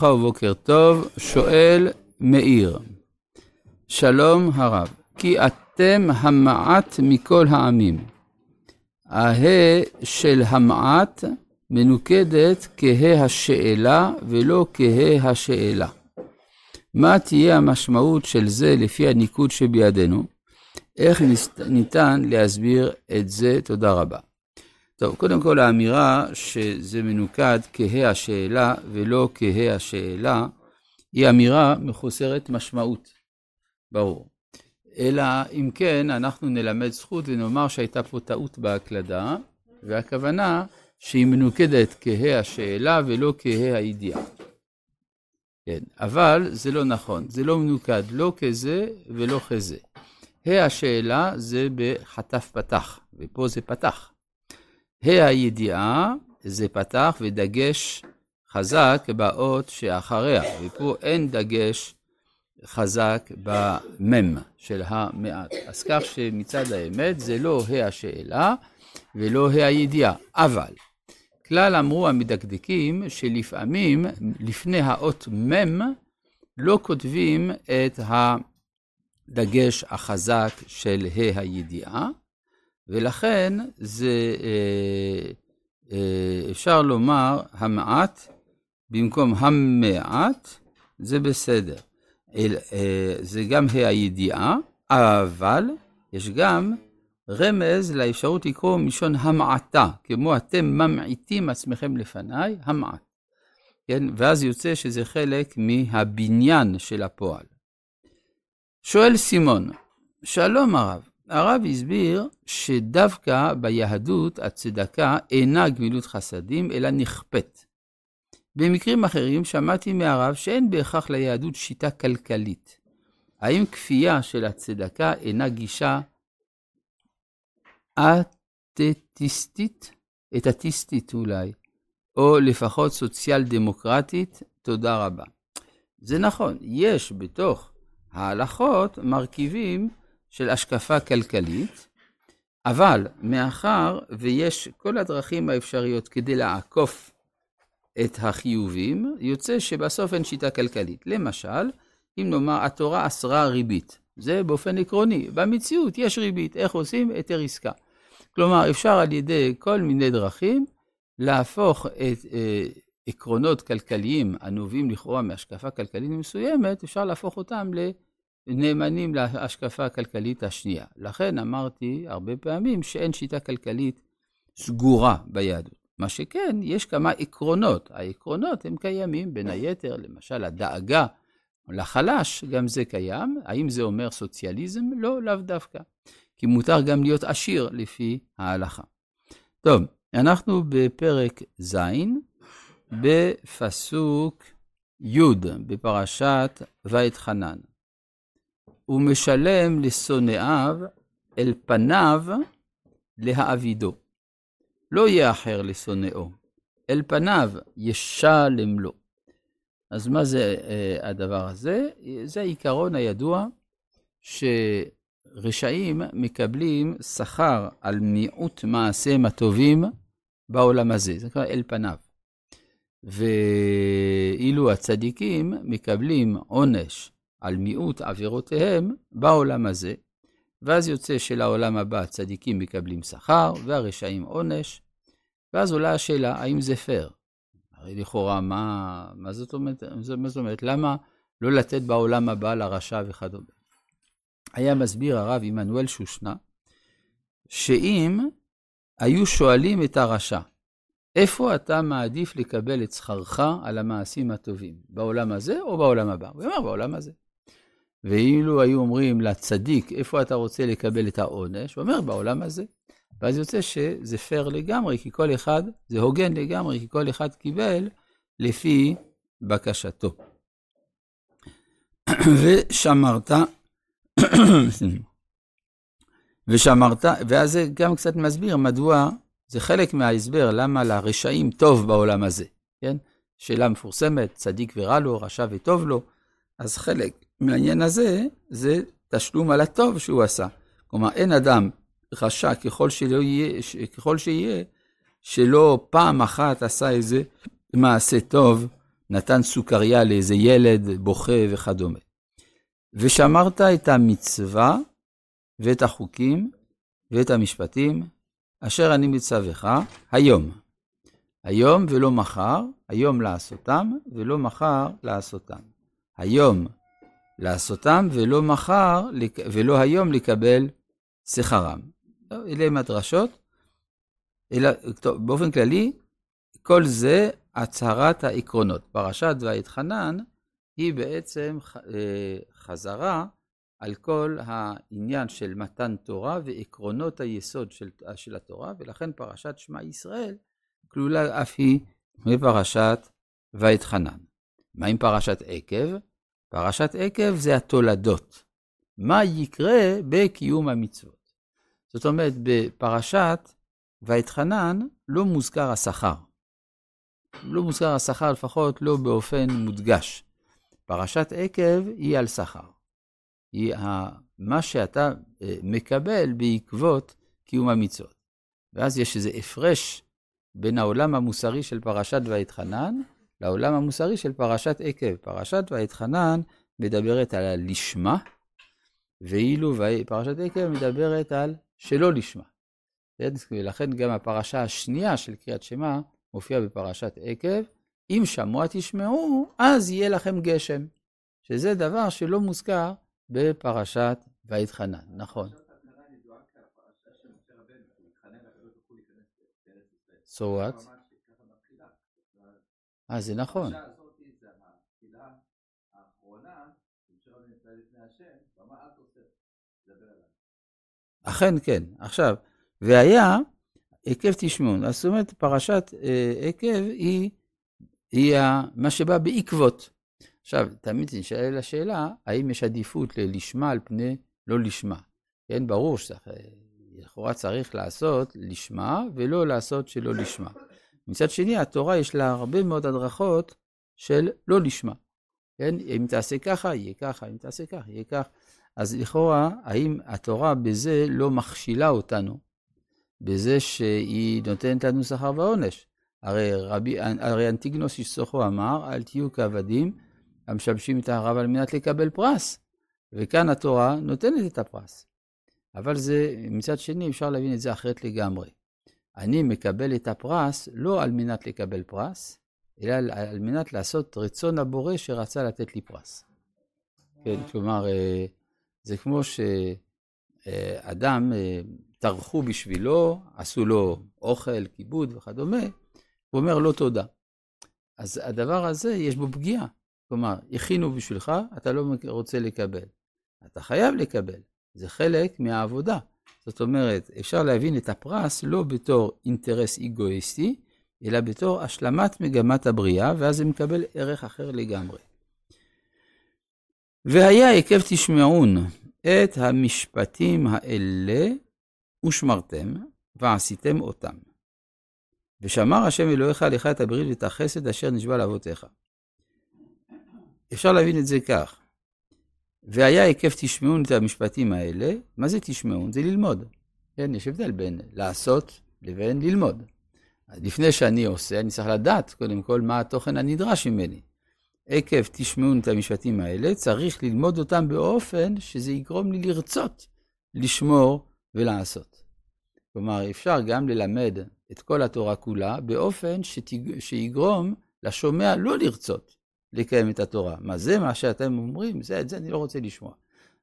ברכה ובוקר טוב, שואל מאיר, שלום הרב, כי אתם המעט מכל העמים. הה של המעט מנוקדת כהה השאלה ולא כהה השאלה. מה תהיה המשמעות של זה לפי הניקוד שבידינו? איך ניתן להסביר את זה? תודה רבה. טוב, קודם כל האמירה שזה מנוקד כהה השאלה ולא כהה השאלה, היא אמירה מחוסרת משמעות, ברור. אלא אם כן, אנחנו נלמד זכות ונאמר שהייתה פה טעות בהקלדה, והכוונה שהיא מנוקדת כהה השאלה ולא כהה הידיעה. כן, אבל זה לא נכון, זה לא מנוקד לא כזה ולא כזה. ה' השאלה זה בחטף פתח, ופה זה פתח. ה' הידיעה זה פתח ודגש חזק באות שאחריה, ופה אין דגש חזק במם של המעט. אז כך שמצד האמת זה לא ה' השאלה ולא ה' הידיעה, אבל כלל אמרו המדקדקים שלפעמים לפני האות מם לא כותבים את הדגש החזק של ה' הידיעה, ולכן זה, אה, אה, אפשר לומר המעט במקום המעט, זה בסדר. אה, זה גם הידיעה, אבל יש גם רמז לאפשרות לקרוא מלשון המעטה, כמו אתם ממעיטים עצמכם לפניי, המעט. כן? ואז יוצא שזה חלק מהבניין של הפועל. שואל סימון, שלום הרב, הרב הסביר שדווקא ביהדות הצדקה אינה גמילות חסדים, אלא נכפית. במקרים אחרים שמעתי מהרב שאין בהכרח ליהדות שיטה כלכלית. האם כפייה של הצדקה אינה גישה אתטיסטית? אתטיסטית אולי, או לפחות סוציאל דמוקרטית? תודה רבה. זה נכון, יש בתוך ההלכות מרכיבים של השקפה כלכלית, אבל מאחר ויש כל הדרכים האפשריות כדי לעקוף את החיובים, יוצא שבסוף אין שיטה כלכלית. למשל, אם נאמר, התורה אסרה ריבית, זה באופן עקרוני. במציאות יש ריבית, איך עושים? היתר עסקה. כלומר, אפשר על ידי כל מיני דרכים להפוך את אה, עקרונות כלכליים הנובעים לכאורה מהשקפה כלכלית מסוימת, אפשר להפוך אותם ל... נאמנים להשקפה הכלכלית השנייה. לכן אמרתי הרבה פעמים שאין שיטה כלכלית סגורה ביהדות. מה שכן, יש כמה עקרונות. העקרונות הם קיימים, בין היתר, למשל הדאגה לחלש, גם זה קיים. האם זה אומר סוציאליזם? לא, לאו דווקא. כי מותר גם להיות עשיר לפי ההלכה. טוב, אנחנו בפרק ז', בפסוק י' בפרשת ואתחנן. ומשלם לשונאיו אל פניו להעבידו. לא יאחר לשונאו, אל פניו ישלם לו. אז מה זה uh, הדבר הזה? זה העיקרון הידוע שרשעים מקבלים שכר על מיעוט מעשיהם הטובים בעולם הזה, זה נקרא אל פניו. ואילו הצדיקים מקבלים עונש על מיעוט עבירותיהם בעולם הזה, ואז יוצא שלעולם הבא צדיקים מקבלים שכר והרשעים עונש, ואז עולה השאלה, האם זה פייר? הרי לכאורה, מה, מה, זאת אומרת, מה זאת אומרת? למה לא לתת בעולם הבא לרשע וכדומה? היה מסביר הרב עמנואל שושנה, שאם היו שואלים את הרשע, איפה אתה מעדיף לקבל את שכרך על המעשים הטובים, בעולם הזה או בעולם הבא? הוא אמר, בעולם הזה. ואילו היו אומרים לצדיק, איפה אתה רוצה לקבל את העונש? הוא אומר, בעולם הזה. ואז יוצא שזה פייר לגמרי, כי כל אחד, זה הוגן לגמרי, כי כל אחד קיבל לפי בקשתו. ושמרת, ושמרת, ואז זה גם קצת מסביר מדוע, זה חלק מההסבר למה לרשעים טוב בעולם הזה, כן? שאלה מפורסמת, צדיק ורע לו, רשע וטוב לו, אז חלק מהעניין הזה, זה תשלום על הטוב שהוא עשה. כלומר, אין אדם רשע ככל, שלא יהיה, ככל שיהיה, שלא פעם אחת עשה איזה מעשה טוב נתן סוכריה לאיזה ילד בוכה וכדומה. ושמרת את המצווה ואת החוקים ואת המשפטים אשר אני מצווך היום. היום ולא מחר, היום לעשותם ולא מחר לעשותם. היום לעשותם ולא מחר ולא היום לקבל שכרם. אלה הם הדרשות. אלא, טוב, באופן כללי, כל זה הצהרת העקרונות. פרשת ואתחנן היא בעצם אה, חזרה על כל העניין של מתן תורה ועקרונות היסוד של, של התורה, ולכן פרשת שמע ישראל כלולה אף היא מפרשת ואתחנן. מה עם פרשת עקב? פרשת עקב זה התולדות. מה יקרה בקיום המצוות. זאת אומרת, בפרשת ואתחנן לא מוזכר השכר. לא מוזכר השכר, לפחות לא באופן מודגש. פרשת עקב היא על שכר. היא מה שאתה אה, מקבל בעקבות קיום המצוות. ואז יש איזה הפרש בין העולם המוסרי של פרשת ואתחנן לעולם המוסרי של פרשת עקב. פרשת ואתחנן מדברת על הלשמה, ואילו פרשת עקב מדברת על שלא לשמה. ולכן גם הפרשה השנייה של קריאת שמע מופיעה בפרשת עקב, אם שמוע תשמעו, אז יהיה לכם גשם, שזה דבר שלא מוזכר בפרשת ויתחנן, נכון. So what? אה, זה נכון. אכן כן. עכשיו, והיה עקב תשמעון. זאת אומרת, פרשת אה, עקב היא, היא מה שבא בעקבות. עכשיו, תמיד נשאלה השאלה, האם יש עדיפות ללשמה על פני לא לשמה? כן, ברור שלכאורה צריך לעשות לשמה ולא לעשות שלא לשמה. מצד שני, התורה יש לה הרבה מאוד הדרכות של לא לשמה. כן, אם תעשה ככה, יהיה ככה, אם תעשה ככה, יהיה ככה. אז לכאורה, האם התורה בזה לא מכשילה אותנו? בזה שהיא נותנת לנו שכר ועונש. הרי, רבי, הרי אנטיגנוס איש סוחו אמר, אל תהיו כעבדים המשמשים את הרב על מנת לקבל פרס. וכאן התורה נותנת את הפרס. אבל זה, מצד שני, אפשר להבין את זה אחרת לגמרי. אני מקבל את הפרס לא על מנת לקבל פרס, אלא על מנת לעשות רצון הבורא שרצה לתת לי פרס. כן, כלומר, אה, זה כמו שאדם, אה, טרחו בשבילו, עשו לו אוכל, כיבוד וכדומה, הוא אומר לא תודה. אז הדבר הזה, יש בו פגיעה. כלומר, הכינו בשבילך, אתה לא רוצה לקבל. אתה חייב לקבל, זה חלק מהעבודה. זאת אומרת, אפשר להבין את הפרס לא בתור אינטרס אגואיסטי, אלא בתור השלמת מגמת הבריאה, ואז זה מקבל ערך אחר לגמרי. והיה עקב תשמעון את המשפטים האלה ושמרתם, ועשיתם אותם. ושמר השם אלוהיך לך את הברית ואת החסד אשר נשבע לאבותיך. אפשר להבין את זה כך. והיה היקף תשמעון את המשפטים האלה, מה זה תשמעון? זה ללמוד. כן, יש הבדל בין לעשות לבין ללמוד. לפני שאני עושה, אני צריך לדעת קודם כל מה התוכן הנדרש ממני. עקב תשמעון את המשפטים האלה, צריך ללמוד אותם באופן שזה יגרום לי לרצות לשמור ולעשות. כלומר, אפשר גם ללמד את כל התורה כולה באופן שתג... שיגרום לשומע לא לרצות לקיים את התורה. מה זה מה שאתם אומרים? זה, את זה אני לא רוצה לשמוע.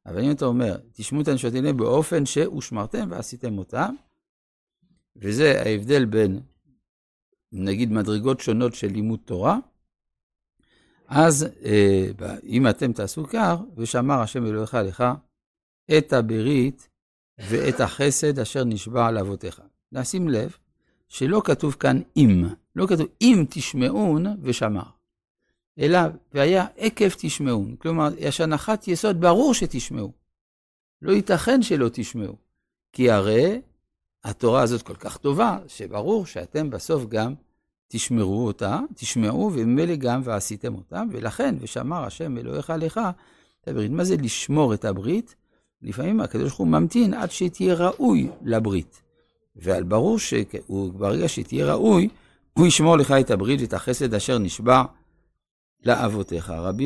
אבל אם אתה אומר, תשמעו את הנשות האלה באופן שהושמרתם ועשיתם אותם, וזה ההבדל בין, נגיד, מדרגות שונות של לימוד תורה, אז אה, אם אתם תעשו כך, ושמר השם אלוהיך לך את הברית ואת החסד אשר נשבע על אבותיך. נשים לב שלא כתוב כאן אם, לא כתוב אם תשמעון ושמר, אלא והיה עקב תשמעון. כלומר, יש הנחת יסוד, ברור שתשמעו. לא ייתכן שלא תשמעו, כי הרי התורה הזאת כל כך טובה, שברור שאתם בסוף גם תשמרו אותה, תשמעו, וממילא גם ועשיתם אותה, ולכן, ושמר השם אלוהיך לך את הברית. מה זה לשמור את הברית? לפעמים הקדוש ברוך הוא ממתין עד שתהיה ראוי לברית. ועל ברור שברגע שתהיה ראוי, הוא ישמור לך את הברית ואת החסד אשר נשבע לאבותיך. רבי